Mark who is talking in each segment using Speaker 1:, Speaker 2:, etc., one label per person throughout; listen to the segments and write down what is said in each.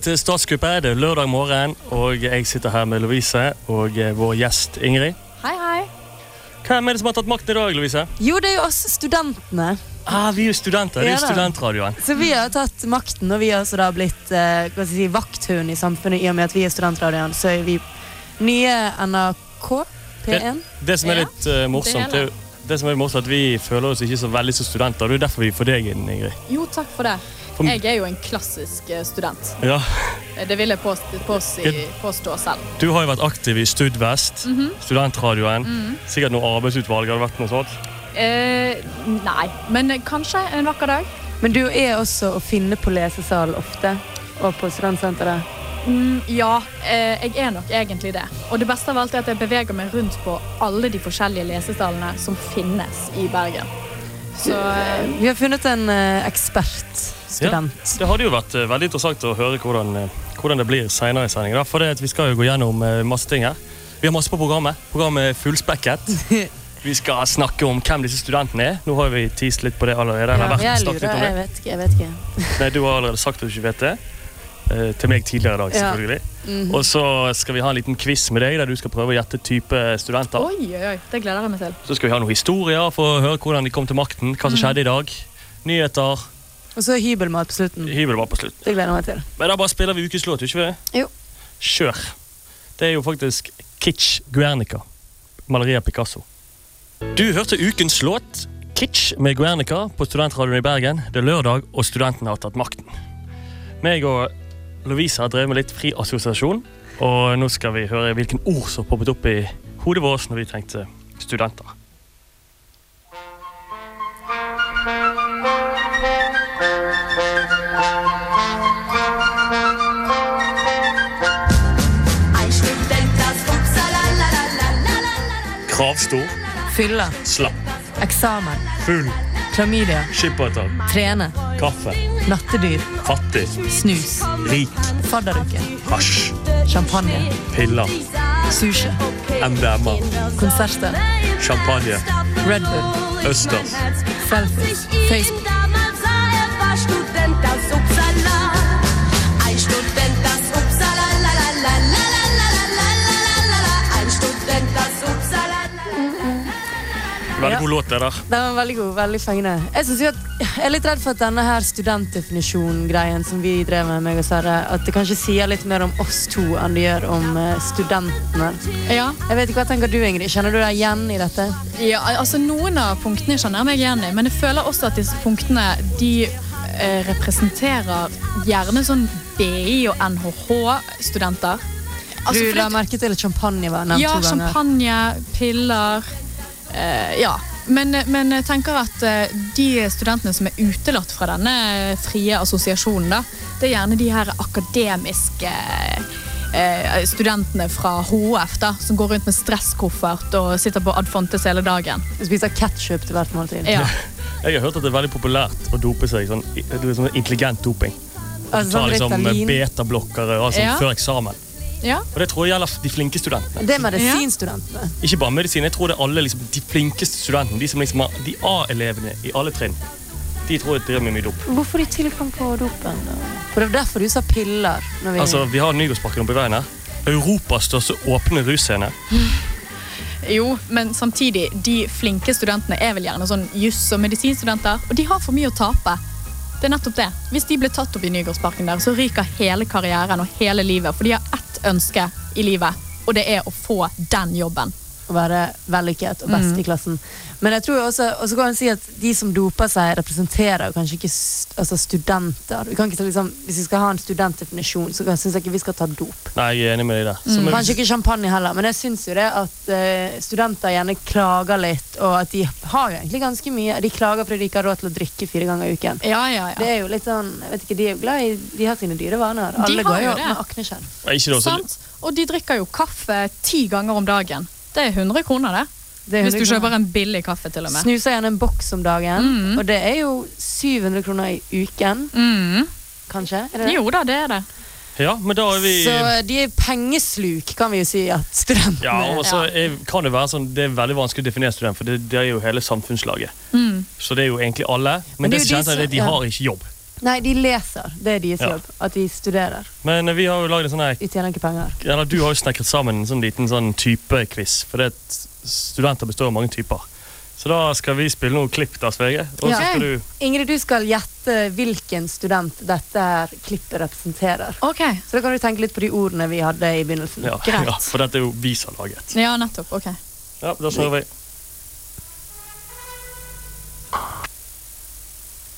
Speaker 1: velkommen til Statskuppet. Det er lørdag morgen, og jeg sitter her med Lovise og eh, vår gjest Ingrid.
Speaker 2: Hei, hei.
Speaker 1: Hvem er det som har tatt makten i dag, Lovise?
Speaker 3: Jo, det er jo oss studentene.
Speaker 1: Ah, vi er jo studenter. Det er jo studentradioen.
Speaker 3: Så vi har tatt makten, og vi har også da blitt eh, si, vakthund i samfunnet i og med at vi er studentradioen. Så er vi nye NRK P1.
Speaker 1: Det som er litt uh, morsomt,
Speaker 2: det
Speaker 1: det, er jo- det som er morsomt, at vi føler oss ikke så veldig som studenter. Det er derfor vi får deg inn, Ingrid.
Speaker 2: Jo, takk for det.
Speaker 1: For-
Speaker 2: Jeg er jo en klassisk eh, student.
Speaker 1: Ja,
Speaker 2: Eh, Det vil jeg påstå, selv.
Speaker 1: Du har jo vært aktiv i Studvest,
Speaker 2: -hmm.
Speaker 1: studentradioen. Sikkert noe arbeidsutvalg. Har det vært noe sånt?
Speaker 2: Eh, nei, men kanskje en vakker dag.
Speaker 3: Men du er også å finne på lesesal ofte, og på studentsenteret.
Speaker 2: Mm, ja, eh, jeg er nok egentlig det. Og det beste av alt er at jeg beveger meg rundt på alle de forskjellige lesesalene som finnes i Bergen. Så eh,
Speaker 3: Vi har funnet en eh, Ja,
Speaker 1: Det hadde jo vært eh, veldig interessant å høre hvordan, eh, hvordan det blir senere i sendingen. da, For det, vi skal jo gå gjennom eh, masse ting her. Vi har masse på programmet. Programmet er fullspekket. Vi skal snakke om hvem disse studentene er. Nå har vi teased litt på det allerede.
Speaker 3: Ja, jeg lurer, jeg vet ikke. jeg vet ikke.
Speaker 1: Nei, Du har allerede sagt at du ikke vet det. Eh, Til meg tidligere i dag,
Speaker 3: Ja.
Speaker 1: selvfølgelig.
Speaker 3: -hmm.
Speaker 1: Og så skal vi ha en liten quiz med deg, der du skal prøve å gjette type studenter.
Speaker 2: oi, oi, oi, det gleder jeg meg til.
Speaker 1: Så skal vi ha noen historier for å høre hvordan de kom til makten, hva som
Speaker 3: Mm.
Speaker 1: skjedde i dag. Nyheter.
Speaker 3: Og så hybelmat på slutten.
Speaker 1: Hybelmat på slutten.
Speaker 3: Det gleder jeg meg til.
Speaker 1: Men da bare spiller vi ukens låt, ikke det?
Speaker 3: Jo.
Speaker 1: Kjør. Det er jo faktisk Kitsch Guernica. Maleriet Picasso. Du hørte ukens låt, Kitsch med Guernica, på Studentradioen i Bergen. Det er lørdag, og studentene har tatt makten. Meg og Lovisa har drevet med litt fri assosiasjon, og nå skal vi høre hvilken ord som poppet opp i hodet vårt når vi tenkte studenter. Kravstor,
Speaker 3: Fylle.
Speaker 1: slapp,
Speaker 3: Eksamen.
Speaker 1: full,
Speaker 3: Klamydia.
Speaker 1: skippertak,
Speaker 3: Trene.
Speaker 1: kaffe,
Speaker 3: Nattedyr.
Speaker 1: fattig,
Speaker 3: Snus.
Speaker 1: rik,
Speaker 3: Fadderuke.
Speaker 1: hasj,
Speaker 3: Champagne.
Speaker 1: piller,
Speaker 3: Sushi.
Speaker 1: MDMA,
Speaker 3: Konserter.
Speaker 1: champagne,
Speaker 3: Red Bull.
Speaker 1: østers.
Speaker 3: Selfies. Facebook.
Speaker 1: Veldig god låt, det der.
Speaker 3: Den var veldig god, veldig fengende. Jeg, synes jo at, jeg er litt redd for at denne her studentdefinisjon-greien som vi drev med, meg og Sverre, at det kanskje sier litt mer om oss to enn det gjør om eh, studentene.
Speaker 2: Ja,
Speaker 3: Jeg vet ikke, Hva tenker du, Ingrid? Kjenner du deg igjen i dette?
Speaker 2: Ja, altså Noen av punktene kjenner jeg meg igjen i, men jeg føler også at disse punktene de eh, representerer gjerne sånn BI- og NHH-studenter. Altså,
Speaker 3: du la merke til at champagne var nevnt
Speaker 2: ja,
Speaker 3: to ganger.
Speaker 2: champagne, piller Ja. Men, men jeg tenker at eh, de studentene som er utelatt fra denne frie assosiasjonen, da, det er gjerne de her akademiske eh, studentene fra HF da, som går rundt med stresskoffert og sitter på Adfontes hele dagen.
Speaker 3: Spiser ketsjup til hvert måltid.
Speaker 2: Ja.
Speaker 1: Jeg har hørt at det er veldig populært å dope seg. Sånn, sånn intelligent doping.
Speaker 3: Altså,
Speaker 1: Ta
Speaker 3: sånn
Speaker 1: liksom betablokkere og sånn
Speaker 2: Ja.
Speaker 1: før eksamen.
Speaker 2: Ja.
Speaker 1: Og det tror jeg gjelder de flinke studentene.
Speaker 3: Det er medisinstudentene.
Speaker 1: Ikke bare medisin, jeg tror det er alle liksom, de flinkeste studentene. De som liksom har, de A-elevene i alle trinn. De tror jeg driver med mye dop.
Speaker 3: Hvorfor de tilgang på dopen? For Det er derfor du sa piller. Når vi...
Speaker 1: Altså, Vi har Nygårdsparken oppe i veien her. Europas største åpne russcene.
Speaker 2: Jo, men samtidig, de flinke studentene er vel gjerne sånn juss- og medisinstudenter, og de har for mye å tape. Det er nettopp det. Hvis de blir tatt opp i Nygårdsparken der, så ryker hele karrieren og hele livet, for de har ett ønske i livet, og det er å få den jobben.
Speaker 3: Å være vellykket og best
Speaker 2: Mm.
Speaker 3: i klassen. Men jeg tror også, og så kan man si at de som doper seg, representerer kanskje ikke st altså studenter. Vi kan ikke liksom, hvis vi skal ha en studentdefinisjon, så syns jeg ikke vi skal ta dop.
Speaker 1: Nei, jeg er enig med deg der. Men,
Speaker 3: Kanskje ikke champagne heller, men jeg syns jo det at uh, studenter gjerne klager litt, og at de har jo egentlig ganske mye. De klager fordi de ikke har råd til å drikke fire ganger i uken.
Speaker 2: Ja, ja,
Speaker 3: Det er jo litt sånn, jeg vet ikke, De er jo glad i De har sine dyre vaner. Alle går
Speaker 2: jo det.
Speaker 3: med
Speaker 1: så,
Speaker 2: Og de drikker jo kaffe ti ganger om dagen. Det er 100 kroner, det.
Speaker 3: Det
Speaker 2: Hvis du
Speaker 3: kroner.
Speaker 2: kjøper en billig kaffe, til og med.
Speaker 3: Snuser gjerne en boks om dagen,
Speaker 2: Mm.
Speaker 3: og det er jo 700 kroner i uken,
Speaker 2: Mm.
Speaker 3: kanskje? Er det det?
Speaker 2: Jo da, det er det.
Speaker 1: ja, men da er vi
Speaker 3: Så de er pengesluk, kan vi jo si at studentene
Speaker 1: Ja, og så er- kan det være sånn Det er veldig vanskelig å definere student, for det, det er jo hele samfunnslaget.
Speaker 2: Mm.
Speaker 1: Så det er jo egentlig alle. Men,
Speaker 3: Men det
Speaker 1: det,
Speaker 3: er
Speaker 1: som
Speaker 3: de
Speaker 1: er at de har ikke jobb.
Speaker 3: Nei, de leser. Det er deres
Speaker 1: Ja.
Speaker 3: jobb. At de studerer.
Speaker 1: Men eh, vi har jo laget en sånn her
Speaker 3: De tjener ikke penger.
Speaker 1: Eller du har jo snekret sammen en sånn liten sånn typequiz. For det at studenter består av mange typer. Så da skal vi spille noen klipp, da, Svege. Og så
Speaker 3: Ja.
Speaker 1: skal du
Speaker 3: Ingrid, du skal gjette hvilken student dette klippet representerer.
Speaker 2: Ok,
Speaker 3: Så da kan du tenke litt på de ordene vi hadde i begynnelsen.
Speaker 1: ja,
Speaker 2: Greit.
Speaker 1: ja, For dette er jo vi som har laget.
Speaker 2: ja, nettopp. ok.
Speaker 1: Ja, Da snurrer vi.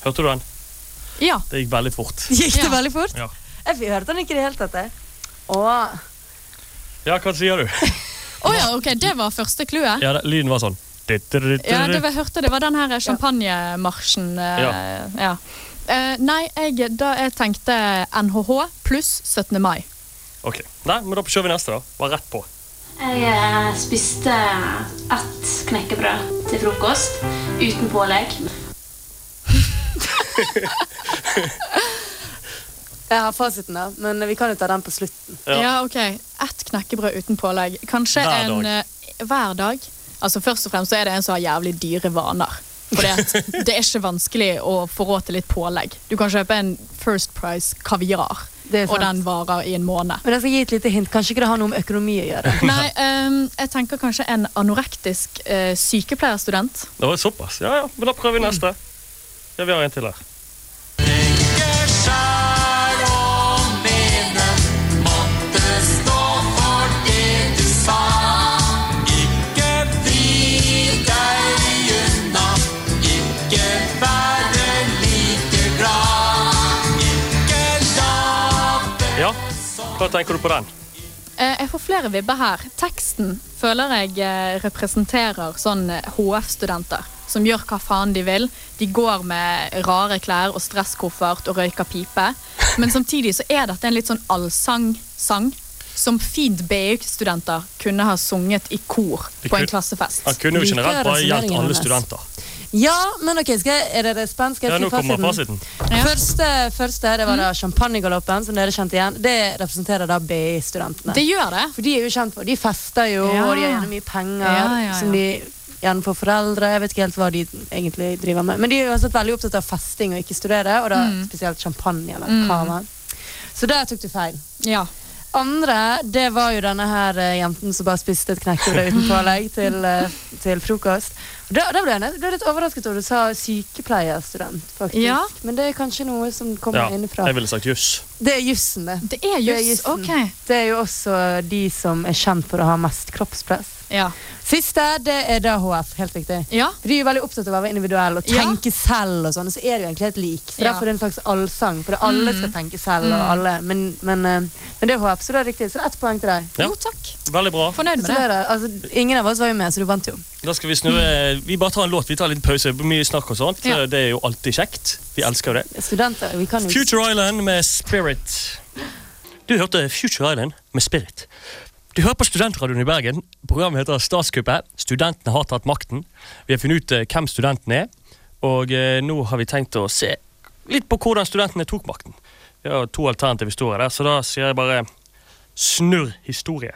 Speaker 1: Hørte du den?
Speaker 2: Ja.
Speaker 1: Det gikk veldig fort.
Speaker 3: Gikk det
Speaker 2: Ja.
Speaker 3: veldig fort?
Speaker 1: Ja.
Speaker 3: Jeg hørte den ikke i det hele tatt. Åh.
Speaker 1: Ja, hva sier du?
Speaker 2: Å ja, ok, det var første clouet?
Speaker 1: Ja, det, Lyden var sånn.
Speaker 2: Ja, det var, jeg hørte det var den her champagnemarsjen. Ja. ja. Uh, nei, jeg, da jeg tenkte NHH pluss 17. mai.
Speaker 1: Ok, Nei, men Da kjører vi neste, da. Bare rett på.
Speaker 4: Jeg eh, spiste ett knekkebrød til frokost uten pålegg.
Speaker 3: Jeg har fasiten, der, men vi kan jo ta den på slutten.
Speaker 1: Ja.
Speaker 2: Ja, ok. Ett knekkebrød uten pålegg. Kanskje
Speaker 1: Hver
Speaker 2: en eh, hver dag. Altså Først og fremst så er det en som har jævlig dyre vaner. Fordi at Det er ikke vanskelig å få råd til litt pålegg. Du kan kjøpe en First Price kaviar, og den varer i en måned.
Speaker 3: Men jeg skal gi et lite hint. Kanskje ikke det har noe med økonomi å gjøre.
Speaker 2: Nei, um, jeg tenker kanskje en anorektisk uh, sykepleierstudent.
Speaker 1: Det var såpass. Ja, ja, men Da prøver vi neste. Ja, Vi har en til her. Ja, Hva tenker du på den?
Speaker 2: Eh, jeg får flere vibber her. Teksten føler jeg eh, representerer sånn eh, HF-studenter som gjør hva faen de vil. De går med rare klær og stresskoffert og røyker pipe. Men samtidig så er dette en litt sånn allsang-sang som fint BU-studenter kunne ha sunget i kor på en klassefest.
Speaker 1: Han kunne jo generelt bare gjeldt alle studenter.
Speaker 3: Ja, men ok, skal jeg, er dere spent? Skal
Speaker 1: Ja,
Speaker 3: jeg
Speaker 1: Nå
Speaker 3: si
Speaker 1: kommer
Speaker 3: fasiten?
Speaker 2: Ja.
Speaker 3: Første, første det var da champagnegaloppen, som dere kjente igjen. Det representerer da BI-studentene.
Speaker 2: Det gjør det.
Speaker 3: For de er jo kjent for De fester jo,
Speaker 2: Ja.
Speaker 3: og de har gjerne mye penger
Speaker 2: Ja, ja, ja.
Speaker 3: som de gjerne får foreldre. Jeg vet ikke helt hva de egentlig driver med. Men de er jo også veldig opptatt av festing og ikke studere, og da
Speaker 2: Mm.
Speaker 3: spesielt champagne eller cava. Så der tok du feil.
Speaker 2: Ja.
Speaker 3: Andre, det var jo denne her eh, jenten som bare spiste et knekkebrød uten pålegg til, eh, til frokost. Da, da ble jeg ble litt overrasket over du sa sykepleierstudent, faktisk.
Speaker 2: Ja.
Speaker 3: Men det er kanskje noe som kommer
Speaker 1: Ja,
Speaker 3: innenfra.
Speaker 1: jeg ville sagt juss.
Speaker 3: Det er jussen, det.
Speaker 2: Det er
Speaker 3: Det er jussen.
Speaker 2: Okay.
Speaker 3: Det er jo også de som er kjent for å ha mest kroppspress.
Speaker 2: Ja.
Speaker 3: Siste, det er da HF. Helt riktig.
Speaker 2: ja.
Speaker 3: For De er jo veldig opptatt av å være individuelle og
Speaker 2: Ja.
Speaker 3: tenke selv. og sånn, Så er det jo egentlig helt lik. Så
Speaker 2: Ja.
Speaker 3: Derfor er det en slags allsang. For alle skal tenke selv. og alle, Men, men, eh, men det er HF, så det er riktig. Så det er ett poeng til deg.
Speaker 1: Ja.
Speaker 2: Jo, takk.
Speaker 1: Veldig bra.
Speaker 2: Fornøyd med
Speaker 3: det
Speaker 2: det.
Speaker 3: det. Altså, ingen av oss var jo med, så du vant jo.
Speaker 1: Da skal Vi snurre Vi bare tar en låt. Vi tar en liten pause. Mye snakk og sånt.
Speaker 2: Ja.
Speaker 1: Det er jo alltid kjekt. Vi elsker jo det.
Speaker 3: Studenter, vi kan jo
Speaker 1: Future Island med Spirit. Du hørte Future Island med Spirit. Du hører på Studentradioen i Bergen. Programmet heter Statskuppet. Studentene har tatt makten. Vi har funnet ut eh, hvem studentene er, og eh, nå har vi tenkt å se litt på hvordan studentene tok makten. Vi har to alternative historier der, så da sier jeg bare snurr historie.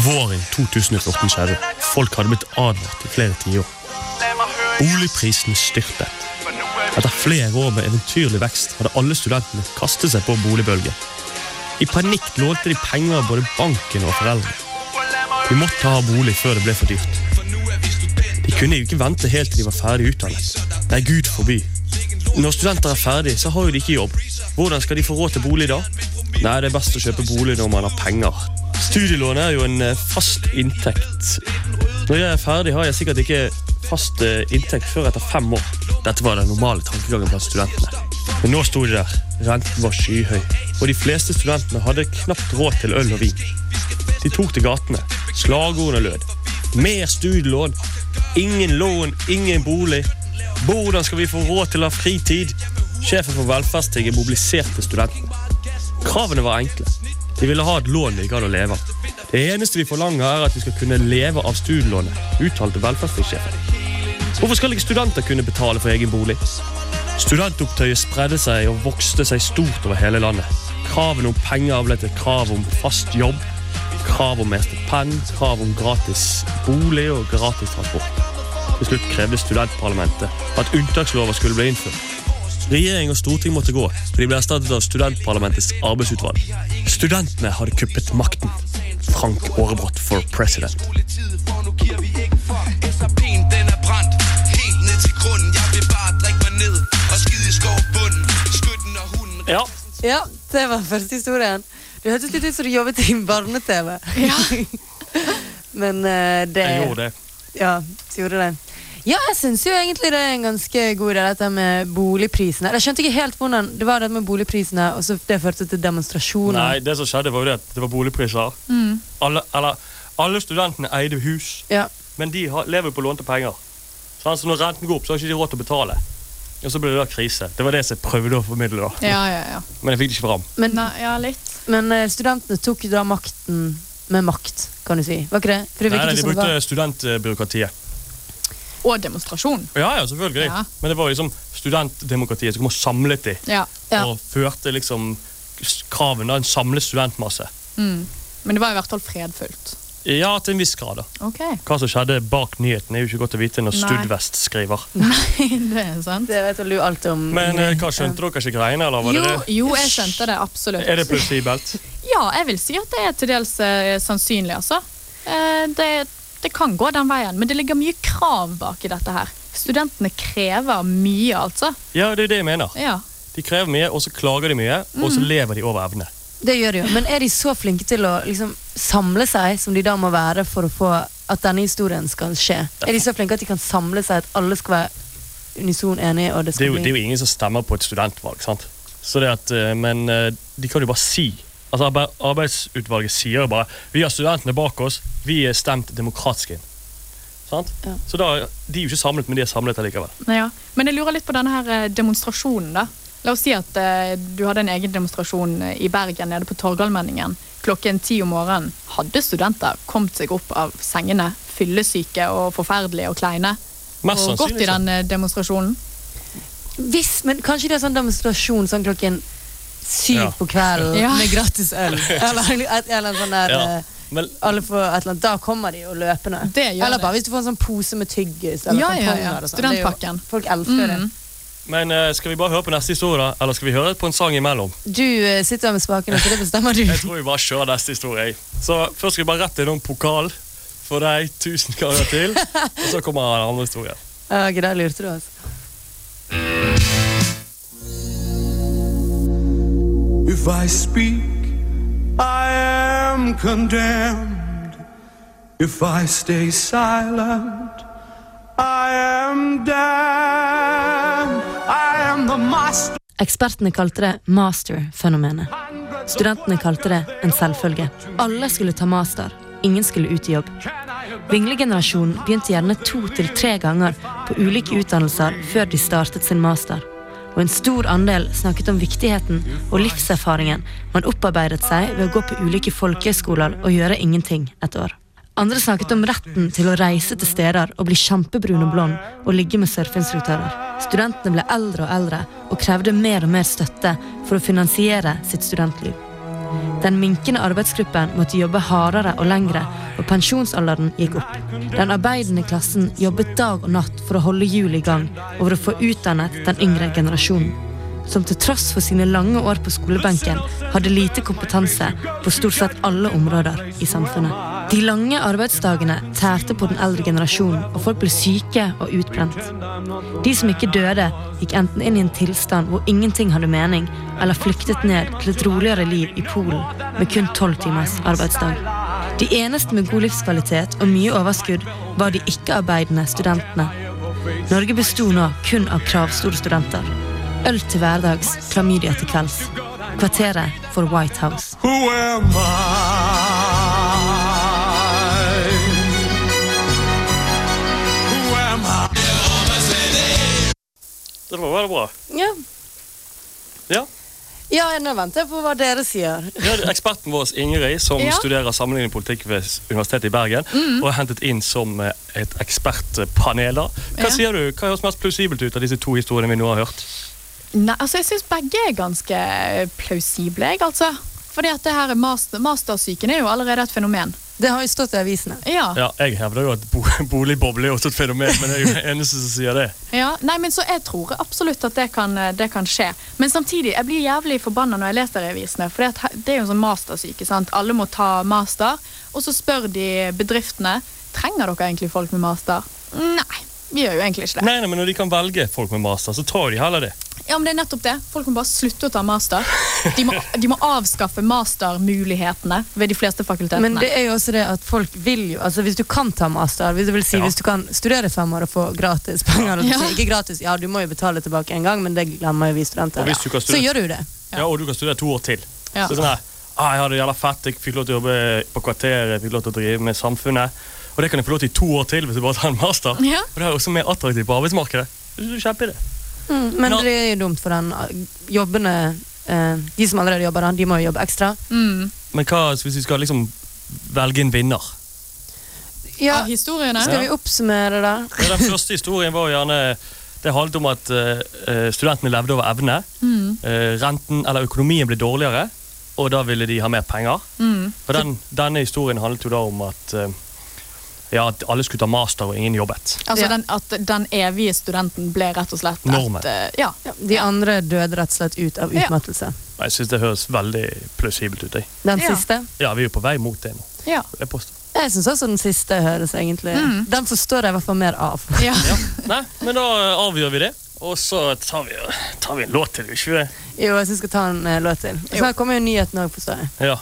Speaker 1: På våren 2014 skjedde. Folk hadde blitt advart i flere tiår.
Speaker 5: Boligprisene
Speaker 1: Boligprisen styrtet.
Speaker 5: Er
Speaker 1: Etter flere år med eventyrlig vekst hadde alle studentene kastet seg på boligbølgen. I panikk lånte de penger av både banken og foreldre. De måtte ha bolig før det ble for dyrt. De kunne jo ikke vente helt til de var ferdig utdannet. Nei, Gud forby. Når studenter er ferdig, så har jo de ikke jobb. Hvordan skal de få råd til bolig da? Nei, det er best å kjøpe bolig når man har penger. Studielån er jo en eh, fast inntekt. Når jeg er ferdig, har jeg sikkert ikke fast eh, inntekt før etter fem år. Dette var den normale tankegangen blant studentene. Men nå sto de der. Renten var skyhøy, og de fleste studentene hadde knapt råd til øl og vin. De tok til gatene. Slagordene lød. Mer studielån. Ingen lån, ingen bolig. Hvordan skal vi få råd til å ha fritid? Sjefen for Velferdstinget mobiliserte studentene. Kravene var enkle. De ville ha et lån de hadde å leve av. Det eneste vi forlanger, er at vi skal kunne leve av studielånet, uttalte velferdssjefen. Hvorfor skal ikke studenter kunne betale for egen bolig? Studentopptøyet spredde seg og vokste seg stort over hele landet. Kravene om penger ble til krav om fast jobb, krav om mer stipend, krav om gratis bolig og gratis transport. Til slutt krevde studentparlamentet at unntakslover skulle bli innført. Regjering og storting måtte gå, for de ble erstattet av studentparlamentets arbeidsutvalg. Studentene hadde kuppet makten. Frank Aarebrot for president. Ja,
Speaker 3: Ja, det var første historien. Du hørtes litt ut som du jobbet i barne-TV. Men uh, det
Speaker 1: jeg gjorde det.
Speaker 3: Ja, du gjorde det. Ja, jeg syns jo egentlig det er en ganske god idé, dette med boligprisene. Jeg skjønte ikke helt hvordan det var det med boligprisene, og så det førte til demonstrasjoner.
Speaker 1: Nei, det som skjedde var jo det at det var boligpriser. Alle, eller, alle studentene eide hus,
Speaker 3: Ja.
Speaker 1: men de har, lever jo på lånte penger. Så Så når renten går opp, så har ikke de råd til å betale. Og så ble det da krise. Det var det som jeg prøvde å formidle, da.
Speaker 2: Ja, ja, ja.
Speaker 1: Men jeg fikk det ikke fram.
Speaker 3: Men,
Speaker 2: Nei, ja, litt.
Speaker 3: men eh, studentene tok da makten med makt, kan du si. Var ikke det? For det
Speaker 1: Nei, de brukte studentbyråkratiet.
Speaker 2: Og demonstrasjon.
Speaker 1: Ja, ja, selvfølgelig.
Speaker 2: Ja.
Speaker 1: Men det var liksom studentdemokratiet som kom og samlet de,
Speaker 2: Ja.
Speaker 3: Ja.
Speaker 1: og førte liksom kraven av en samlet studentmasse.
Speaker 2: Mm. Men det var i hvert fall fredfullt.
Speaker 1: Ja, til en viss grad. da.
Speaker 2: Okay.
Speaker 1: Hva som skjedde bak nyheten, er jo ikke godt å vite når Studvest skriver.
Speaker 2: Nei, det er sant.
Speaker 3: Det vet du alt om.
Speaker 1: Men eh, hva skjønte dere ikke greiene, eller var
Speaker 2: Jo,
Speaker 1: det det?
Speaker 2: jo, jeg skjønte det absolutt.
Speaker 1: Er det plausibelt?
Speaker 2: Ja, jeg vil si at det er til dels eh, sannsynlig, altså. Eh, det, det kan gå den veien, men det ligger mye krav bak i dette her. Studentene krever mye, altså.
Speaker 1: Ja, det er det jeg mener.
Speaker 2: Ja.
Speaker 1: De krever mye, og så klager de mye, og så lever de over evne.
Speaker 3: Det gjør de jo. Men er de så flinke til å liksom, samle seg, som de da må være for å få at denne historien skal skje? Er de så flinke at de kan samle seg, at alle skal være unison enige, og det
Speaker 1: Det er,
Speaker 3: jo,
Speaker 1: jo, det er jo ingen som stemmer på et studentvalg, sant? Så det at, eh, men eh, de kan jo bare si Altså Arbeidsutvalget sier jo bare vi har studentene bak oss, vi er stemt demokratisk inn. Sant?
Speaker 3: Ja.
Speaker 1: Så da, De er jo ikke samlet, men de er samlet allikevel.
Speaker 2: Ja. Men jeg lurer litt på denne her eh, demonstrasjonen, da. La oss si at eh, du hadde en egen demonstrasjon eh, i Bergen nede på Torgallmenningen. Klokken ti om morgenen hadde studenter kommet seg opp av sengene, fyllesyke og forferdelige og kleine,
Speaker 1: Mest
Speaker 2: og gått i den eh, demonstrasjonen.
Speaker 3: Hvis, men Kanskje det er sånn demonstrasjon sånn klokken syv
Speaker 1: Ja.
Speaker 3: på kvelden
Speaker 2: Ja.
Speaker 3: med gratis øl. Eller, et, eller sånn der
Speaker 1: Ja.
Speaker 3: eh,
Speaker 1: Men
Speaker 3: alle får et eller annet, Da kommer de jo løpende.
Speaker 2: Det gjør
Speaker 3: eller bare hvis du får en sånn pose med tyggis eller
Speaker 2: Ja, ja, ja.
Speaker 3: tamponger. sånn. Jo- Folk elsker det.
Speaker 2: Mm.
Speaker 1: Men uh, skal vi bare høre på neste historie. Eller skal vi høre på en sang imellom?
Speaker 3: Du uh, sitter med spakene, så det bestemmer du.
Speaker 1: Jeg tror vi bare kjører neste historie. Så først skal vi bare rette innom pokal for deg tusen ganger til. Og så kommer den andre historien.
Speaker 3: Ja, okay, der lurte du oss.
Speaker 6: If I speak, I am condemned. If I stay silent, I am damned. I am the master.
Speaker 3: Ekspertene kalte det master-fenomenet. Studentene kalte det en selvfølge. Alle skulle ta master. Ingen skulle ut i jobb. Vinglegenerasjonen begynte gjerne to til tre ganger på ulike utdannelser før de startet sin master. Og en stor andel snakket om viktigheten og livserfaringen man opparbeidet seg ved å gå på ulike folkehøyskoler og gjøre ingenting et år. Andre snakket om retten til å reise til steder og bli kjempebrun og blond og ligge med surfeinstruktører. Studentene ble eldre og eldre og krevde mer og mer støtte for å finansiere sitt studentliv. Den minkende arbeidsgruppen måtte jobbe hardere og lengre, og pensjonsalderen gikk opp. Den arbeidende klassen jobbet dag og natt for å holde hjulet i gang og for å få utdannet den yngre generasjonen. Som til tross for sine lange år på skolebenken hadde lite kompetanse på stort sett alle områder i samfunnet. De lange arbeidsdagene tærte på den eldre generasjonen, og folk ble syke og utbrent. De som ikke døde, gikk enten inn i en tilstand hvor ingenting hadde mening, eller flyktet ned til et roligere liv i Polen med kun tolv timers arbeidsdag. De eneste med god livskvalitet og mye overskudd var de ikke-arbeidende studentene. Norge besto nå kun av kravstore studenter. Øl til hverdags, klamydia til kvelds. Kvarteret for White House.
Speaker 6: Who am I? Who am I?
Speaker 1: Det var veldig bra.
Speaker 3: Ja,
Speaker 1: Ja.
Speaker 3: ja nå venter jeg på hva dere sier.
Speaker 1: Hadde eksperten vår Ingrid, som
Speaker 2: Ja.
Speaker 1: studerer sammenlignende politikk ved Universitetet i Bergen, og er hentet inn som eh, et ekspertpanel. Hva
Speaker 2: Ja.
Speaker 1: sier du? Hva høres mest plausibelt ut av disse to historiene vi nå har hørt?
Speaker 2: Nei, altså jeg syns begge er ganske plausible, jeg, altså. Fordi at det her er master, Mastersyken er jo allerede et fenomen.
Speaker 3: Det har jo stått i avisene.
Speaker 2: Ja.
Speaker 1: Ja, jeg hevder jo at bo boligboble er også et fenomen, men jeg er jo den eneste som sier det.
Speaker 2: Ja, nei, men så Jeg tror absolutt at det kan, det kan skje. Men samtidig, jeg blir jævlig forbanna når jeg leser i avisene. For det er jo en sånn mastersyke. sant? Alle må ta master. Og så spør de bedriftene trenger dere egentlig folk med master. Nei, vi gjør jo egentlig ikke det.
Speaker 1: Nei, nei, men Når de kan velge folk med master, så tar de heller det.
Speaker 2: Ja, men det er nettopp det. Folk må bare slutte å ta master. De må, de må avskaffe mastermulighetene ved de fleste fakultetene.
Speaker 3: Men det er jo også det at folk vil jo altså Hvis du kan ta master, hvis, det vil si,
Speaker 1: Ja.
Speaker 3: hvis du kan studere fem år og få gratis penger
Speaker 2: Ja.
Speaker 3: Ikke gratis, ja, du må jo betale tilbake en gang, men det glemmer jo vi studenter.
Speaker 1: Du kan
Speaker 3: Så gjør du det.
Speaker 1: Ja, Og du kan studere to år til.
Speaker 2: Ja.
Speaker 1: Så sånn her, ah, Jeg hadde det jævla fett, jeg fikk lov til å jobbe på kvarteret, jeg fikk lov til å drive med samfunnet. Og det kan jeg få lov til i to år til hvis jeg bare tar en master.
Speaker 2: Ja.
Speaker 1: Og det er også mer attraktivt på arbeidsmarkedet. Det Kjempeidé.
Speaker 3: Mm, men
Speaker 1: Nå-
Speaker 3: det er jo dumt for den uh, jobbene eh, De som allerede jobber, de må jo jobbe ekstra.
Speaker 2: mm.
Speaker 1: Men hva hvis vi skal liksom velge en vinner?
Speaker 3: Ja,
Speaker 2: ah, historiene.
Speaker 3: skal vi oppsummere, da?
Speaker 1: Ja, den første historien var jo gjerne Det handlet om at uh, studentene levde over evne.
Speaker 2: Mm.
Speaker 1: Uh, renten, eller økonomien ble dårligere, og da ville de ha mer penger.
Speaker 2: Mm.
Speaker 1: Og den, denne historien handlet jo da om at eh, ja, at alle skulle ta master og ingen jobbet.
Speaker 2: Altså
Speaker 3: Ja.
Speaker 2: den, At den evige studenten ble rett og slett et,
Speaker 1: Normen.
Speaker 2: Et, Ja.
Speaker 3: Ja, de andre døde rett og slett ut av
Speaker 2: Ja.
Speaker 3: utmattelse.
Speaker 1: Jeg syns det høres veldig plausibelt ut. Jeg.
Speaker 3: Den
Speaker 2: Ja.
Speaker 3: siste?
Speaker 1: Ja, vi er jo på vei mot det nå.
Speaker 2: ja.
Speaker 1: Jeg påstår.
Speaker 3: Jeg syns også den siste høres egentlig
Speaker 2: Mm.
Speaker 3: Den forstår jeg i hvert fall mer av.
Speaker 2: ja.
Speaker 1: Ja. Nei, men da eh, avgjør vi det. Og så tar vi, tar vi en låt til, ikke det?
Speaker 3: Jo, jeg syns vi skal ta en eh, låt til. Og så kommer jo nyhetene òg, forstår jeg.
Speaker 1: Ja,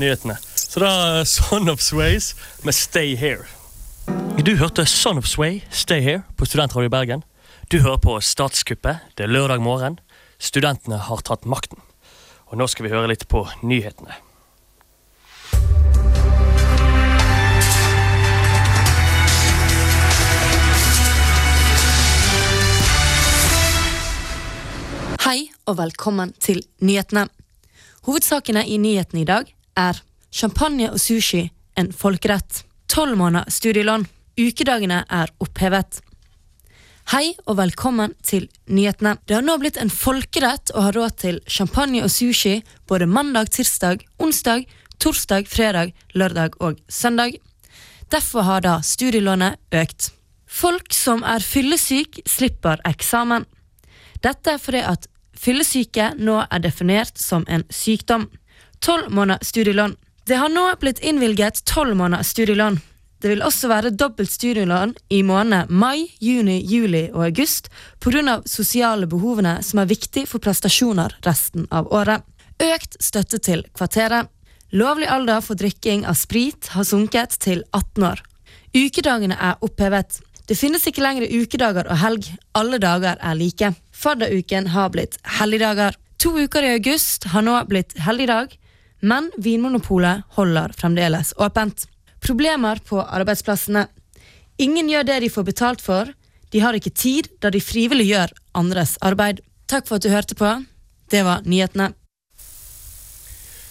Speaker 1: nyhetene. Så da eh, Son of Sways med Stay Here. Du hørte Son of Sway, Stay Here, på Studentradio Bergen. Du hører på Statskuppet. Det er lørdag morgen. Studentene har tatt makten. Og nå skal vi høre litt på nyhetene.
Speaker 3: Hei og velkommen til nyhetene. Hovedsakene i nyhetene i dag er champagne og sushi en folkerett. Tolv måneder studielån. Ukedagene er opphevet. Hei og velkommen til nyhetene. Det har nå blitt en folkerett å ha råd til champagne og sushi både mandag, tirsdag, onsdag, torsdag, fredag, lørdag og søndag. Derfor har da studielånet økt. Folk som er fyllesyk, slipper eksamen. Dette er fordi at fyllesyke nå er definert som en sykdom. Tolv måneder studielån. Det har nå blitt innvilget tolv måneder studielån. Det vil også være dobbelt studielån i månedene mai, juni, juli og august pga. sosiale behovene som er viktig for prestasjoner resten av året. Økt støtte til Kvarteret. Lovlig alder for drikking av sprit har sunket til 18 år. Ukedagene er opphevet. Det finnes ikke lenger ukedager og helg. Alle dager er like. Fadderuken har blitt helligdager. To uker i august har nå blitt helligdag, men Vinmonopolet holder fremdeles åpent. Problemer på arbeidsplassene. Ingen gjør det de får betalt for. De har ikke tid, da de frivillig gjør andres arbeid. Takk for at du hørte på. Det var nyhetene.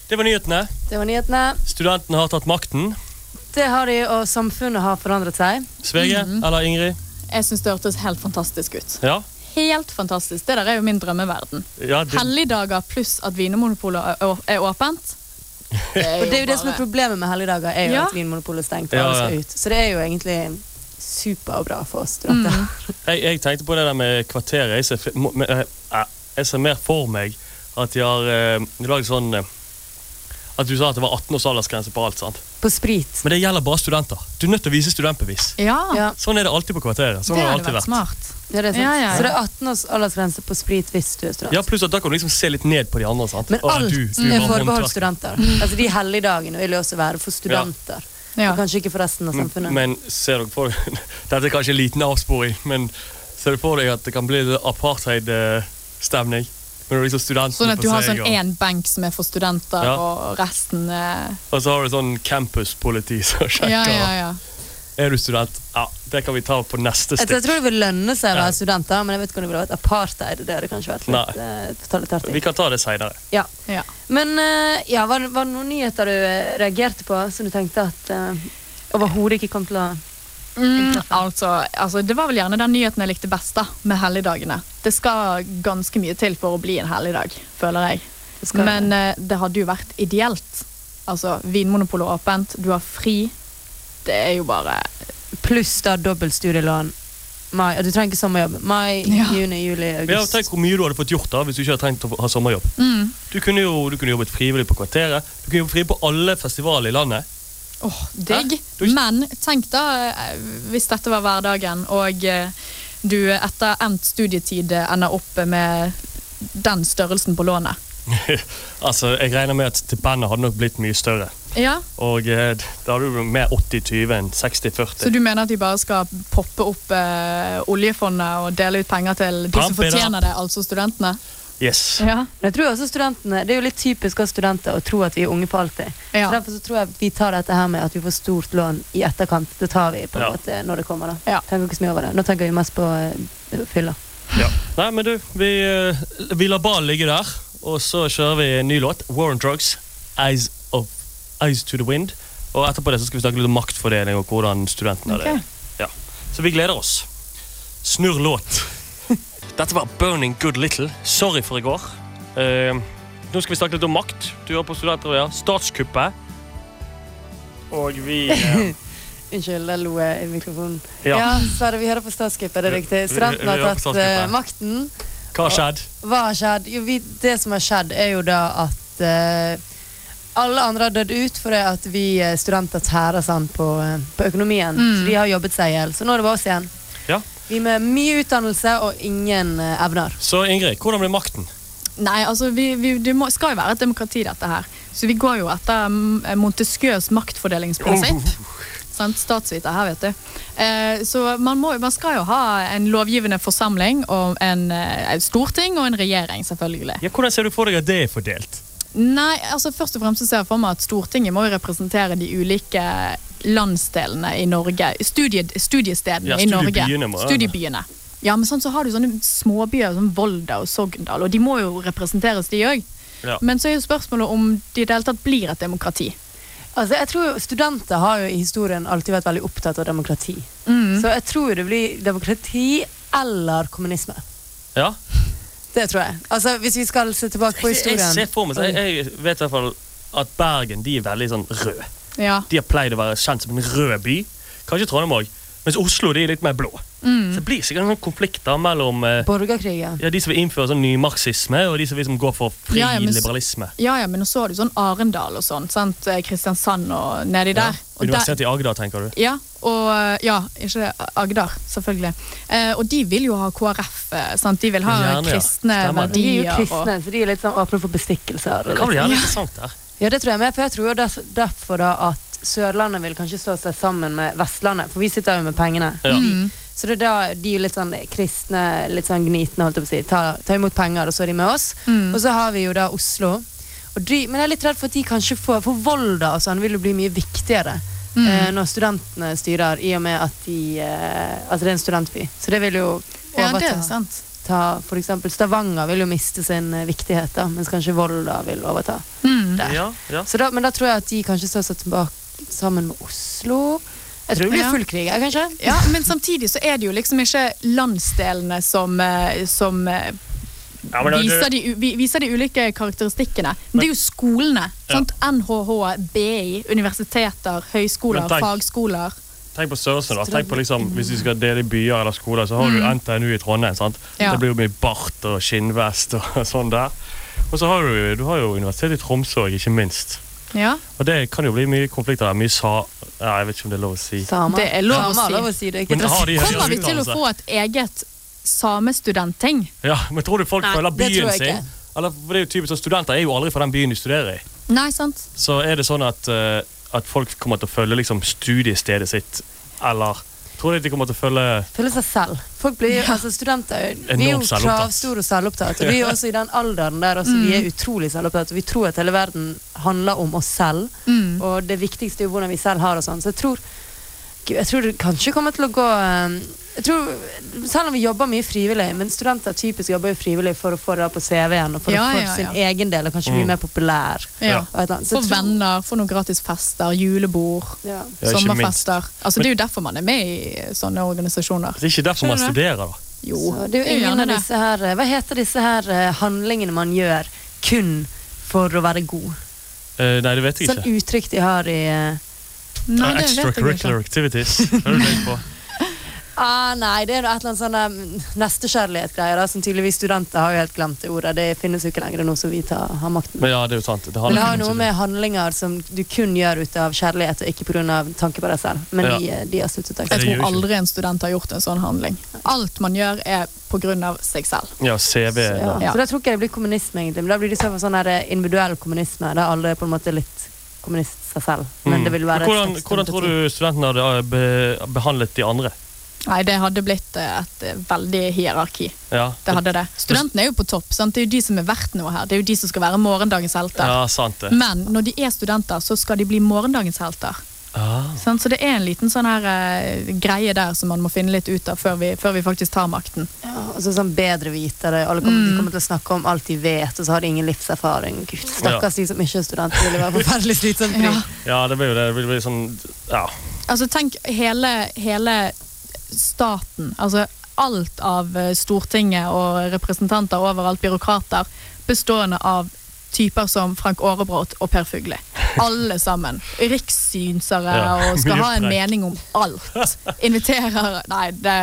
Speaker 1: Det var nyhetene.
Speaker 3: Det var nyhetene.
Speaker 1: Studentene har tatt makten.
Speaker 3: Det har de, og samfunnet har forandret seg.
Speaker 1: Svege eller Ingrid?
Speaker 2: Jeg syns det hørtes helt fantastisk ut.
Speaker 1: Ja.
Speaker 2: Helt fantastisk. Det der er jo min drømmeverden.
Speaker 1: ja det,
Speaker 2: Helligdager pluss at Vinmonopolet er åpent. Det
Speaker 3: Og det er jo det som er problemet med helligdager, er jo
Speaker 2: Ja.
Speaker 3: at Vinmonopolet er stengt og
Speaker 1: Ja,
Speaker 3: alle
Speaker 1: ja.
Speaker 3: skal ut. Så det er jo egentlig superbra for oss studenter.
Speaker 1: jeg, jeg tenkte på det der med kvarteret. Jeg ser, men, eh, jeg ser mer for meg at de har eh, lagd sånn eh, At du sa at det var 18 års aldersgrense på alt. sant?
Speaker 3: På sprit.
Speaker 1: Men det gjelder bare studenter. Du er nødt til å vise studentbevis.
Speaker 2: Ja,
Speaker 3: Ja,
Speaker 1: Sånn er det alltid på kvarteret. Sånn
Speaker 2: det
Speaker 1: har det alltid
Speaker 2: vært smart.
Speaker 3: ja, det er sant.
Speaker 2: Ja, ja, ja.
Speaker 3: Så det er 18 års aldersgrense på sprit hvis du er student.
Speaker 1: Ja, Pluss at da kan du liksom se litt ned på de andre. sant?
Speaker 3: Men alt
Speaker 1: du- du
Speaker 3: er forbeholdt studenter. Altså De helligdagene vil jo også være for studenter.
Speaker 2: Ja.
Speaker 3: Og kanskje ikke for resten av samfunnet.
Speaker 1: Men ser dere for Dette er kanskje en liten avsporing, men ser du for deg at det kan bli apartheid-stemning? Liksom
Speaker 2: Sånn at du har sånn én benk som er for studenter,
Speaker 1: Ja.
Speaker 2: og resten eh,
Speaker 1: Og så har du sånn campuspoliti som sjekker.
Speaker 2: Ja, ja, ja.
Speaker 1: Er du student? Ja, det kan vi ta på neste
Speaker 3: stikk. jeg tror det vil lønne seg å
Speaker 1: Ja.
Speaker 3: være studenter, men jeg vet ikke om det ville vært apartheid. Det hadde kanskje vært litt eh, totalitært.
Speaker 1: Vi kan ta det seinere.
Speaker 3: Ja.
Speaker 2: ja.
Speaker 3: Men eh, ja, var, var det noen nyheter du eh, reagerte på som du tenkte at uh, overhodet ikke kom til å
Speaker 2: Mm, altså, altså, det var vel gjerne den nyheten jeg likte best, da, med helligdagene. det skal ganske mye til for å bli en helligdag, føler jeg.
Speaker 3: skal det.
Speaker 2: Men uh, det hadde jo vært ideelt. Altså, Vinmonopolet er åpent, du har fri. Det er jo bare
Speaker 3: Pluss da dobbelt studielån. Mai, du trenger ikke sommerjobb. Mai,
Speaker 2: Ja.
Speaker 3: juni, juli,
Speaker 1: Ja,
Speaker 3: august.
Speaker 1: tenk hvor mye du hadde fått gjort da hvis du ikke hadde trengt å ha sommerjobb.
Speaker 2: mm.
Speaker 1: Du kunne jo du kunne jobbet frivillig på Kvarteret. Du kunne jobbet frivillig på alle festivaler i landet.
Speaker 2: Åh, digg. Men tenk da, eh, hvis dette var hverdagen, og eh, du etter endt studietid eh, ender opp med den størrelsen på lånet.
Speaker 1: altså, Jeg regner med at stipendet hadde nok blitt mye større.
Speaker 2: Ja,
Speaker 1: Og eh, da hadde du mer 80-20 enn 60-40.
Speaker 2: Så du mener at de bare skal poppe opp eh, oljefondet og dele ut penger til de som fortjener det, altså studentene?
Speaker 1: Yes.
Speaker 2: Ja.
Speaker 3: Men jeg tror også studentene, Det er jo litt typisk av studenter å tro at vi er unge for alltid.
Speaker 2: Ja.
Speaker 3: Så Derfor så tror jeg vi tar dette her med at vi får stort lån i etterkant. Det tar vi på en
Speaker 1: Ja.
Speaker 3: måte når det kommer. da
Speaker 2: Ja.
Speaker 3: Tenker ikke så mye over det. Nå tenker vi mest på uh, fylla.
Speaker 1: Ja. Nei, men du, vi, eh, vi lar ballen ligge der, og så kjører vi en ny låt. War on Drugs, Eyes, of, Eyes to the Wind. Og etterpå det så skal vi snakke litt om maktfordeling og hvordan studentene har
Speaker 2: Ok.
Speaker 1: det. Ja. Så vi gleder oss. Snurr låt. Dette var Burning Good Little. Sorry for i går. Uh, nå skal vi snakke litt om makt. Du hører på Studenter, Statskuppet. Og vi uh...
Speaker 3: Unnskyld, der lo jeg i mikrofonen.
Speaker 1: Ja.
Speaker 3: Ja, Sverre, vi hører på Statskuppet, det er riktig. Studentene har tatt
Speaker 1: uh,
Speaker 3: makten.
Speaker 1: Hva har skjedd?
Speaker 3: Hva har skjedd? Jo, vi, det som har skjedd, er jo da at eh, alle andre har dødd ut fordi at vi studenter tærer sånn på, på økonomien.
Speaker 2: Mm.
Speaker 3: Så de har jobbet seg i hjel. Så nå er det bare oss igjen. Vi med mye utdannelse og ingen eh, evner.
Speaker 1: Så Ingrid, hvordan blir makten?
Speaker 2: Nei, altså vi, vi, det må, skal jo være et demokrati, dette her. Så vi går jo etter Montesquieus maktfordelingsprinsipp. Oh. Sant? Statsviter her, vet du. Eh, så man, må, man skal jo ha en lovgivende forsamling og en, eh, et storting og en regjering, selvfølgelig.
Speaker 1: Ja, hvordan ser du for deg at det er fordelt?
Speaker 2: Nei, altså først og fremst så ser jeg for meg at Stortinget må jo representere de ulike landsdelene i Norge. Studie, studiestedene
Speaker 1: Ja,
Speaker 2: i Norge.
Speaker 1: studiebyene må-
Speaker 2: Studiebyene. Ja, men sånn så har du sånne småbyer som Volda og Sogndal, og de må jo representeres, de òg.
Speaker 1: Ja.
Speaker 2: Men så er jo spørsmålet om de i det hele tatt blir et demokrati.
Speaker 3: Altså, jeg tror Studenter har jo i historien alltid vært veldig opptatt av demokrati.
Speaker 2: Mm.
Speaker 3: Så jeg tror det blir demokrati eller kommunisme.
Speaker 1: Ja?
Speaker 3: Det tror jeg. Altså, Hvis vi skal se tilbake på
Speaker 1: Jeg, jeg ser for meg, jeg, jeg vet i hvert fall at Bergen de er veldig sånn rød.
Speaker 2: Ja.
Speaker 1: De har pleid å være kjent som en rød by. Kanskje Trondheim òg. Mens Oslo de er litt mer blå.
Speaker 2: Mm.
Speaker 1: Så det blir sikkert noen konflikter mellom eh,
Speaker 3: Borgerkrigen.
Speaker 1: ja, de som vil innføre sånn nymarxisme, og de som liksom går for fri
Speaker 2: Ja, ja, men
Speaker 1: liberalisme.
Speaker 2: ja, ja, men så har du sånn Arendal og sånn. sant? Eh, Kristiansand og nedi der. Ja.
Speaker 1: Universitetet i Agder, tenker du?
Speaker 2: ja, og eh, ja, ikke Agder, selvfølgelig. Eh, og de vil jo ha KrF. eh, Sant? De vil ha
Speaker 1: Gjerne, ja.
Speaker 2: kristne
Speaker 1: verdier.
Speaker 3: De er jo
Speaker 2: kristne,
Speaker 3: kristne, så de er litt sånn åpne for bestikkelser.
Speaker 1: Det kan bli
Speaker 3: gjerne
Speaker 1: jævlig interessant der.
Speaker 3: Ja, det tror jeg med, for jeg tror jo derf- derfor da at Sørlandet vil kanskje stå seg sammen med Vestlandet, for vi sitter jo med pengene.
Speaker 1: Ja.
Speaker 2: Mm.
Speaker 3: Så det er da de litt sånn kristne, litt sånn gnitne, holdt jeg på å si. tar, tar, imot penger, og så er de med oss.
Speaker 2: Mm.
Speaker 3: Og så har vi jo da Oslo. Og de, men jeg er litt redd for at de kanskje får For Volda og sånn vil jo bli mye viktigere
Speaker 2: Mm.
Speaker 3: eh, når studentene styrer, i og med at de eh, at det er en studentby. Så det vil jo
Speaker 2: Ja, det er sant.
Speaker 3: Ta, eksempel Stavanger vil jo miste sin eh, viktighet, da, mens kanskje Volda vil overta.
Speaker 2: Mm.
Speaker 3: Der.
Speaker 1: Ja, ja.
Speaker 3: Så da, men da tror jeg at de kanskje står seg tilbake sammen med Oslo. Jeg tror det blir full krig, kanskje.
Speaker 2: Ja, men samtidig så er det jo liksom ikke landsdelene som, eh, som eh,
Speaker 1: Ja, men det-
Speaker 2: viser, de, viser de ulike karakteristikkene. Men det er jo skolene.
Speaker 1: Ja.
Speaker 2: Sant? NHH, BI, universiteter, høyskoler,
Speaker 1: Men
Speaker 2: fagskoler.
Speaker 1: Tenk på størrelsen. da. Tenk på liksom, Hvis du skal dele i byer eller skoler, så har du NTNU i Trondheim. sant?
Speaker 2: Mm. Ja.
Speaker 1: Det blir jo mye bart og skinnvest og sånn der. Og så har du, du har jo Universitetet i Tromsø ikke minst.
Speaker 2: Ja,
Speaker 1: Og det kan jo bli mye konflikter der. Mye sa... Ja, jeg vet ikke om det er lov å si.
Speaker 3: Samer.
Speaker 2: Det er lov å si.
Speaker 3: lov å si. Det ikke
Speaker 1: Men de
Speaker 2: Kommer vi til å få et eget samestudentting?
Speaker 1: Ja, men tror du folk
Speaker 3: Nei,
Speaker 1: føler byen sin? Eller, for det er jo typisk Studenter er jo aldri fra den byen de studerer i.
Speaker 2: Nei, sant?
Speaker 1: Så er det sånn at, eh, at folk kommer til å følge liksom, studiestedet sitt, eller tror du de kommer til å følge
Speaker 3: Følge seg selv. Folk blir, altså Studenter vi er jo kravstore og selvopptatt. Og vi er også i den alderen der også, vi er utrolig selvopptatt. Og vi tror at hele verden handler om oss selv.
Speaker 2: Mm.
Speaker 3: Og det viktigste er jo hvordan vi selv har det. og sånn. Så jeg tror, Gud, jeg tror det kanskje kommer til å gå eh, jeg tror, Selv om vi jobber mye frivillig, men studenter typisk jobber jo frivillig for å få det på CV-en og for
Speaker 2: Ja,
Speaker 3: å få
Speaker 2: ja,
Speaker 3: sin
Speaker 2: ja.
Speaker 3: egen del og kanskje bli
Speaker 1: Mm.
Speaker 3: mer populær.
Speaker 2: Ja. For venner, for noen gratis fester, julebord, sommerfester. Altså, det er jo derfor man er med i sånne organisasjoner.
Speaker 1: Det er ikke derfor man studerer, da.
Speaker 2: Jo,
Speaker 3: Så det er jo ingen av disse her eh, Hva heter disse her eh, handlingene man gjør kun for å være god?
Speaker 1: Uh, nei, det vet jeg
Speaker 3: Sånn
Speaker 1: ikke.
Speaker 3: uttrykk de har i
Speaker 2: Nei, det
Speaker 1: Extracurricular activities. Hører du på?
Speaker 3: ah, Nei, det er et eller annet sånn nestekjærlighet-greier da, som tydeligvis studenter har jo helt glemt det ordet. Det finnes jo ikke lenger nå som vi tar, har makten.
Speaker 1: Men ja, det er jo sant. Det
Speaker 3: Men det har noe med handlinger som du kun gjør ut av kjærlighet, og ikke pga. tanke på deg selv. Men
Speaker 1: Ja.
Speaker 3: de, eh, de har sluttet
Speaker 2: Jeg tror aldri en student har gjort en sånn handling. Alt man gjør, er av seg selv.
Speaker 1: Ja, CV.
Speaker 3: ja.
Speaker 2: Ja.
Speaker 3: Så da tror ikke jeg det blir kommunisme, egentlig. Men da blir det så sånn eh, individuell kommunisme, der alle er på en måte litt kommunist seg selv. Men
Speaker 1: Mm.
Speaker 3: det vil være
Speaker 1: hvordan, hvordan tror du studentene hadde eh, be, behandlet de andre?
Speaker 2: Nei, det hadde blitt eh, et eh, veldig hierarki.
Speaker 1: Ja,
Speaker 2: Det hadde det. Studentene er jo på topp. Sant? Det er jo de som er verdt noe her. Det er jo de som skal være morgendagens helter.
Speaker 1: ja sant det.
Speaker 2: Men når de er studenter, så skal de bli morgendagens helter.
Speaker 1: Ah.
Speaker 2: Så det er en liten sånn her eh, greie der som man må finne litt ut av før vi, før vi faktisk tar makten.
Speaker 3: Ja, og så sånn bedre vitere. Alle kommer,
Speaker 2: Mm.
Speaker 3: de kommer til å snakke om alt de vet, og så har de ingen livserfaring. Gud, stakkars de som ikke er studenter. Det ville være forferdelig slitsomt.
Speaker 2: Ja.
Speaker 1: Ja, det blir jo det. Det blir sånn Ja.
Speaker 2: Altså tenk hele, hele staten, altså alt av eh, Stortinget og representanter overalt, byråkrater, bestående av typer som Frank Aarebrot og Per Fugli. Alle sammen. Rikssynsere
Speaker 1: Ja,
Speaker 2: og skal ha en mening om alt. Inviterer Nei, det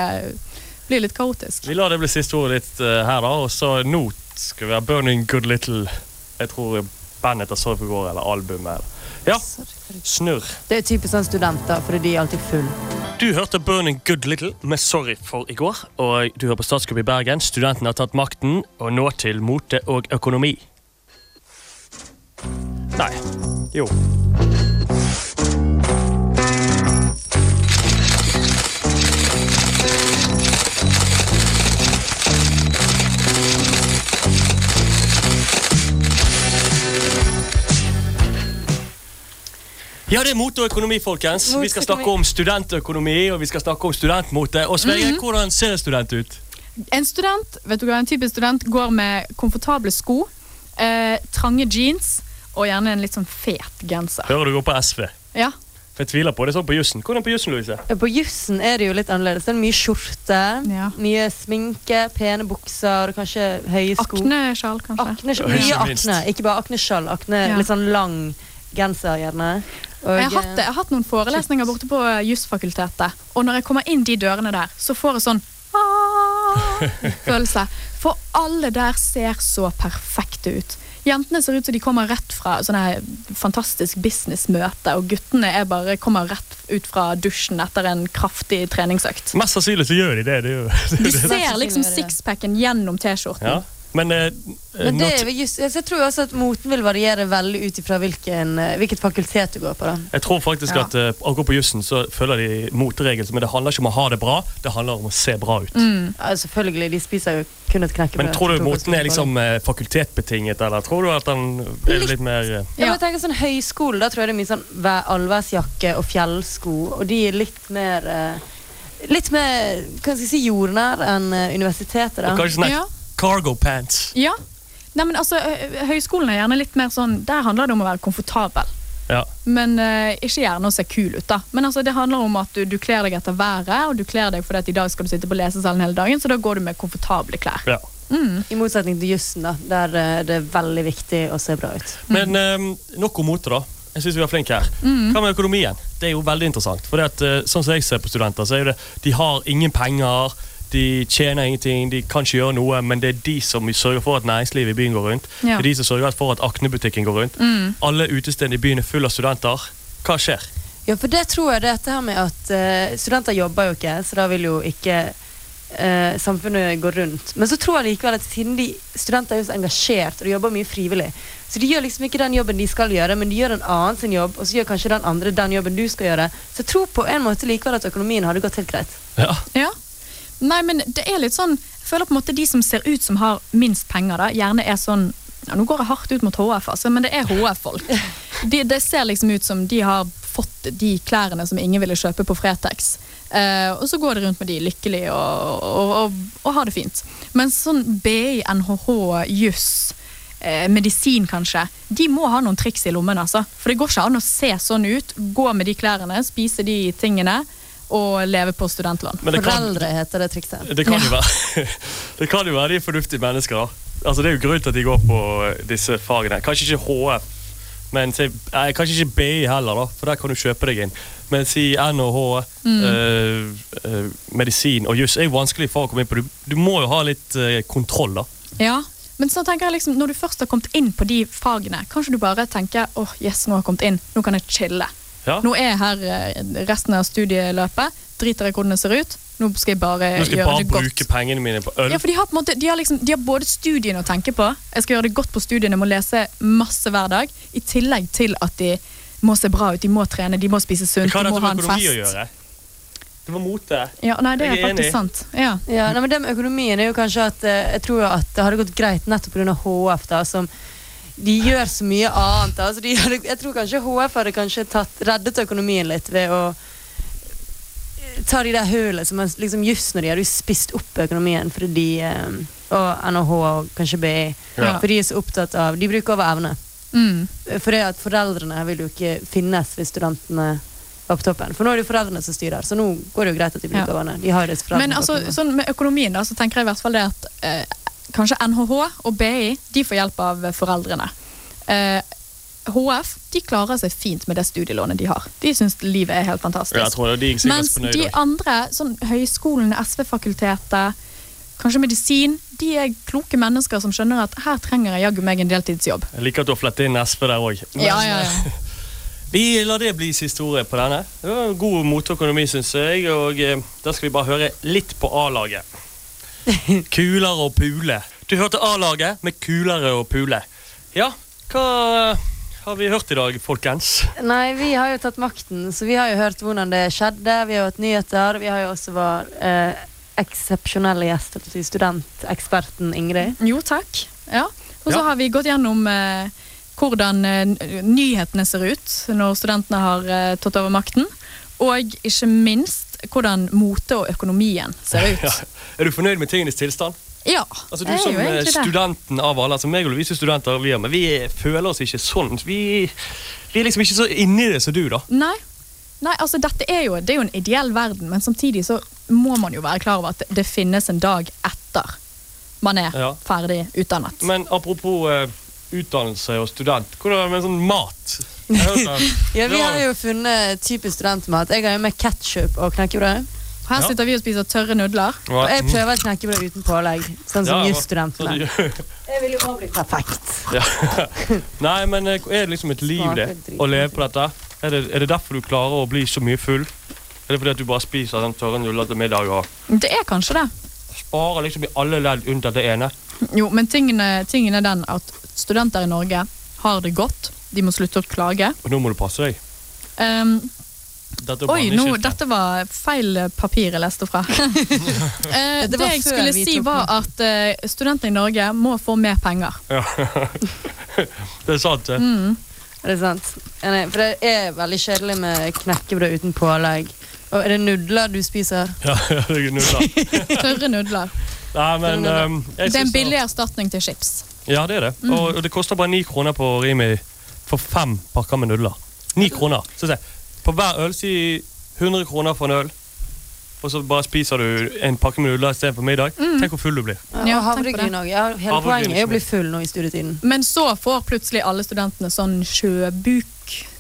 Speaker 2: blir litt kaotisk.
Speaker 1: Vi lar det bli siste ordet ditt uh, her, da. Og så nå skal vi ha 'Burning Good Little'. Jeg tror bandet heter Sorry for går, eller albumet. Ja, snurr.
Speaker 3: Det er typisk sånn studenter, fordi de er alltid full.
Speaker 1: Du hørte 'Burning Good Little' med 'Sorry for i går'. Og du hører på Statskupp i Bergen. Studentene har tatt makten, og nå til mote og økonomi. Nei. Jo. Ja, det er mote og økonomi, folkens. Vi skal snakke om studentøkonomi og vi skal snakke om studentmote. Og Sverre, hvordan ser en student ut?
Speaker 2: En student, vet du hva, en typisk student går med komfortable sko, eh, trange jeans og gjerne en litt sånn fet genser.
Speaker 1: Hører du går på SV?
Speaker 2: Ja.
Speaker 1: For jeg tviler på det sånn på jussen. Hvordan på jussen, Louise?
Speaker 3: På jussen er det jo litt annerledes. Det er mye skjorte,
Speaker 2: Ja.
Speaker 3: mye sminke, pene bukser, kanskje høye sko.
Speaker 2: Aknesjal, kanskje.
Speaker 3: Akne, mye akne. Ikke bare aknesjal. Akne,
Speaker 2: Ja.
Speaker 3: Litt sånn lang genser, gjerne. Og,
Speaker 2: Jeg har, hatt, jeg har hatt noen forelesninger borte på eh, Jusfakultetet, og når jeg kommer inn de dørene der, så får jeg sånn ah, følelse. For alle der ser så perfekte ut. Jentene ser ut som de kommer rett fra sånne fantastisk businessmøte, og guttene er bare, kommer rett ut fra dusjen etter en kraftig treningsøkt.
Speaker 1: Mest sannsynlig så gjør de det. det, er det,
Speaker 2: Du
Speaker 1: er jo
Speaker 2: ser liksom sixpacken gjennom T-skjorten.
Speaker 1: Ja. Men, uh,
Speaker 3: Men det, er just, altså, jeg tror også at moten vil variere veldig ut ifra eh, hvilket fakultet du går på. da.
Speaker 1: Jeg tror faktisk
Speaker 2: Ja.
Speaker 1: at uh, akkurat på jussen så følger de moteregelen, men det handler ikke om å ha det bra, det handler om å se bra ut.
Speaker 2: Mm.
Speaker 3: Ja, selvfølgelig, de spiser jo kun et knekkebrød.
Speaker 1: Men tror du moten er liksom uh, fakultetbetinget, eller tror du at den er litt mer
Speaker 3: Ja,
Speaker 2: Ja.
Speaker 3: jeg tenker sånn Høyskole, da tror jeg det er mye sånn væ- allværsjakke og fjellsko, og de er litt mer Litt mer jeg si, jordnær enn universitetet. da.
Speaker 1: og Kanskje sånn
Speaker 2: Ja.
Speaker 1: Cargo pants.
Speaker 2: Ja. Nei, men altså, Høyskolen er gjerne litt mer sånn Der handler det om å være komfortabel.
Speaker 1: Ja.
Speaker 2: Men uh, ikke gjerne å se kul ut, da. Men altså, det handler om at du, du kler deg etter været, og du kler deg fordi at i dag skal du sitte på lesesalen hele dagen, så da går du med komfortable klær.
Speaker 1: ja.
Speaker 3: I motsetning til jussen, da, der uh, det er veldig viktig å se bra ut.
Speaker 1: Men eh, nok om mote, da. Jeg synes vi var flinke her. Hva med økonomien? Det er jo veldig interessant. For at, eh, sånn som jeg ser på studenter, så er jo det de har ingen penger. De tjener ingenting, de kan ikke gjøre noe, men det er de som sørger for at næringslivet i byen går rundt.
Speaker 2: Ja.
Speaker 1: Det er de som sørger for at Akne-butikken går rundt. Alle utestedene i byen er fulle av studenter. Hva skjer?
Speaker 3: Ja, for det tror jeg dette her med at uh, studenter jobber jo ikke, så da vil jo ikke uh, samfunnet gå rundt. Men så tror jeg likevel at siden de studenter er jo så engasjert, og de jobber mye frivillig, så de gjør liksom ikke den jobben de skal gjøre, men de gjør en annen sin jobb, og så gjør kanskje den andre den jobben du skal gjøre. Så jeg tror på en måte likevel at økonomien hadde gått helt greit.
Speaker 1: Ja.
Speaker 2: Ja. Nei, men det er litt sånn Jeg føler på en måte de som ser ut som har minst penger, da, gjerne er sånn ja, Nå går jeg hardt ut mot HF, altså, men det er HF-folk. De, det ser liksom ut som de har fått de klærne som ingen ville kjøpe på Fretex. Eh, og så går de rundt med de lykkelig og, og, og, og har det fint. Men sånn BI, NHH, juss, eh, medisin kanskje, de må ha noen triks i lommen. altså. For det går ikke an å se sånn ut, gå med de klærne, spise de tingene, å leve på studentlån.
Speaker 1: Kan,
Speaker 3: Foreldre heter det trikset.
Speaker 1: det kan jo
Speaker 2: Ja.
Speaker 1: være Det kan jo være de er fornuftige mennesker. da. Altså Det er jo grunnen til at de går på disse fagene. Kanskje ikke HF, men si, nei, kanskje ikke BI heller, da, for der kan du kjøpe deg inn. Men si NHH,
Speaker 2: Mm.
Speaker 1: eh, eh, medisin og juss er jo vanskelig for å komme inn på. Du, du må jo ha litt eh, kontroll, da.
Speaker 2: Ja, men så tenker jeg liksom, når du først har kommet inn på de fagene, kanskje du bare tenker åh, yes, nå har jeg kommet inn, nå kan jeg chille.
Speaker 1: Ja.
Speaker 2: Nå er jeg her eh, resten av studieløpet, driter i hvordan det ser ut, nå skal jeg bare
Speaker 1: Nå skal jeg
Speaker 2: gjøre
Speaker 1: bare bruke pengene mine på øl.
Speaker 2: Ja, for de har, på en måte, de, har liksom, de har både studiene å tenke på, jeg skal gjøre det godt på studiene, må lese masse hver dag, i tillegg til at de må se bra ut, de må trene, de må spise sunt, de må ha en fest.
Speaker 1: Det var mote.
Speaker 2: Ja, nei, det er,
Speaker 1: Jeg faktisk enig.
Speaker 2: sant. Ja.
Speaker 3: Ja, nei, men det med økonomien er jo kanskje at eh, jeg tror at det hadde gått greit nettopp pga. HF, da, som de gjør så mye annet. Altså, de hadde, jeg tror kanskje HF hadde kanskje tatt, reddet økonomien litt ved å eh, ta de der hullene som er liksom juss når de hadde spist opp økonomien fordi de eh, og NHH og kanskje BI.
Speaker 2: Ja.
Speaker 3: For de er så opptatt av De bruker over evne.
Speaker 2: Mm.
Speaker 3: For det at foreldrene vil jo ikke finnes hvis studentene var på toppen. For nå er det jo foreldrene som styrer, så nå går det jo greit at de bruker
Speaker 2: Ja.
Speaker 3: over evne. De har jo disse foreldrene
Speaker 2: Men altså, sånn med økonomien da, så tenker jeg i hvert fall det at eh, kanskje NHH og BI de får hjelp av foreldrene. Eh, HF de klarer seg fint med det studielånet de har. De syns livet er helt fantastisk.
Speaker 1: Ja, jeg tror det de er
Speaker 2: Mens de andre, sånn høyskolen, SV-fakultetet, kanskje medisin, de er kloke mennesker som skjønner at her trenger jeg jaggu meg en deltidsjobb.
Speaker 1: Jeg liker at du har flettet inn SV der òg.
Speaker 2: Ja, ja, ja.
Speaker 1: Vi lar det bli siste ordet på denne. Det var en god moteøkonomi, syns jeg. Og eh, da skal vi bare høre litt på A-laget. Kulere og pule. Du hørte A-laget med kulere og pule. Ja, hva har vi hørt i dag, folkens?
Speaker 3: Nei, vi har jo tatt makten, så vi har jo hørt hvordan det skjedde. Vi har hatt nyheter. Vi har jo også vært eh, eksepsjonelle gjester si, studenteksperten Ingrid.
Speaker 2: Jo, takk. Ja. Og så
Speaker 1: Ja.
Speaker 2: har vi gått gjennom eh, hvordan eh, nyhetene ser ut når studentene har eh, tatt over makten. Og ikke minst hvordan mote og økonomien ser ut.
Speaker 1: Ja. Er du fornøyd med tingenes tilstand?
Speaker 2: Ja,
Speaker 1: Altså Du
Speaker 2: jeg er
Speaker 1: eh, studenten av alle, altså meg og Louise er studenter, vi, men vi føler oss ikke sånn. Vi, vi er liksom ikke så inni det som du, da.
Speaker 2: Nei. Nei, altså dette er jo, det er jo en ideell verden, men samtidig så må man jo være klar over at det, det finnes en dag etter man er
Speaker 1: Ja.
Speaker 2: ferdig utdannet.
Speaker 1: Men apropos eh, utdannelse og student, hvordan er det med sånn mat?
Speaker 3: Ja, Vi har jo funnet typisk studentmat. Jeg har jo med ketsjup og knekkebrød.
Speaker 2: Her
Speaker 1: Ja.
Speaker 2: sitter vi og spiser tørre nudler.
Speaker 3: Og jeg prøver knekkebrød uten pålegg, sånn som
Speaker 1: Ja,
Speaker 3: jusstudentene. Jeg vil jo også bli perfekt.
Speaker 1: Ja. Nei, men eh, er det liksom et liv, det? Å leve på dette? Er det, er det derfor du klarer å bli så mye full? Er det fordi at du bare spiser den tørre nudler til middag og
Speaker 2: Det er kanskje det.
Speaker 1: sparer liksom i alle ledd unntatt det ene?
Speaker 2: Jo, men tingen er, tingen er den at studenter i Norge har det godt. De må slutte å klage.
Speaker 1: Og nå må du passe deg.
Speaker 2: Um,
Speaker 1: Dette er
Speaker 2: oi, nå, dette var feil papir jeg leste fra. Eh,
Speaker 3: Dette
Speaker 2: det jeg skulle si var at eh, studenter i Norge må få mer penger.
Speaker 1: Ja. det er sant, det.
Speaker 2: Mm.
Speaker 3: Er det sant? Ja, nei, for det er veldig kjedelig med knekkebrød uten pålegg. Og er det nudler du spiser?
Speaker 1: Ja, det er nudler.
Speaker 2: Tørre nudler.
Speaker 1: Nei, men um, jeg
Speaker 2: Det er en billig erstatning til chips.
Speaker 1: Ja, det er det. Og, og det koster bare ni kroner på Rimi for fem pakker med nudler. Ni kroner. Så se, på hver øl si 100 kroner for en øl. Og så bare spiser du en pakke med nudler istedenfor middag. Tenk hvor full du blir.
Speaker 3: Ja, havregryn òg. Hele poenget er å bli full nå i studietiden.
Speaker 2: Men så får plutselig alle studentene sånn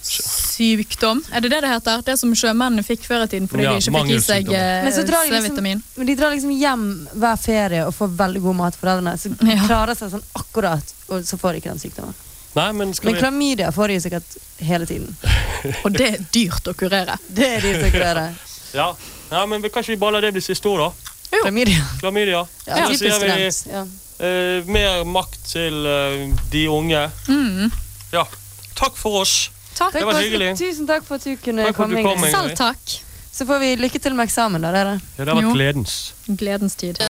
Speaker 2: sjøbuksykdom. Er det det det heter? Det som sjømennene fikk før i tiden fordi
Speaker 1: Ja,
Speaker 2: de ikke fikk i seg C-vitamin.
Speaker 3: Men så drar de liksom-
Speaker 2: C-vitamin.
Speaker 3: Men de drar liksom hjem hver ferie og får veldig god mat, foreldrene. Så de
Speaker 2: Ja.
Speaker 3: klarer seg sånn akkurat, og så får de ikke den sykdommen.
Speaker 1: Nei, men
Speaker 3: Men
Speaker 1: vi
Speaker 3: klamydia får de sikkert hele tiden.
Speaker 2: Og det er dyrt å kurere.
Speaker 3: Det er de som kurerer.
Speaker 1: Ja. ja, men kanskje vi bare lar det bli siste ord, da?
Speaker 3: Klamydia.
Speaker 1: Klamydia.
Speaker 3: Ja,
Speaker 1: Så
Speaker 3: typisk
Speaker 1: sier vi.
Speaker 3: Ja.
Speaker 1: Uh, mer makt til uh, de unge.
Speaker 2: Mm.
Speaker 1: Ja. Takk for oss.
Speaker 2: Takk.
Speaker 1: Det var hyggelig.
Speaker 3: Tusen takk for at du kunne
Speaker 1: Takk
Speaker 3: komme.
Speaker 1: du kom.
Speaker 2: Selv takk.
Speaker 3: Så får vi lykke til med eksamen, da, dere.
Speaker 1: Ja, det har vært gledens.
Speaker 2: Gledens tid.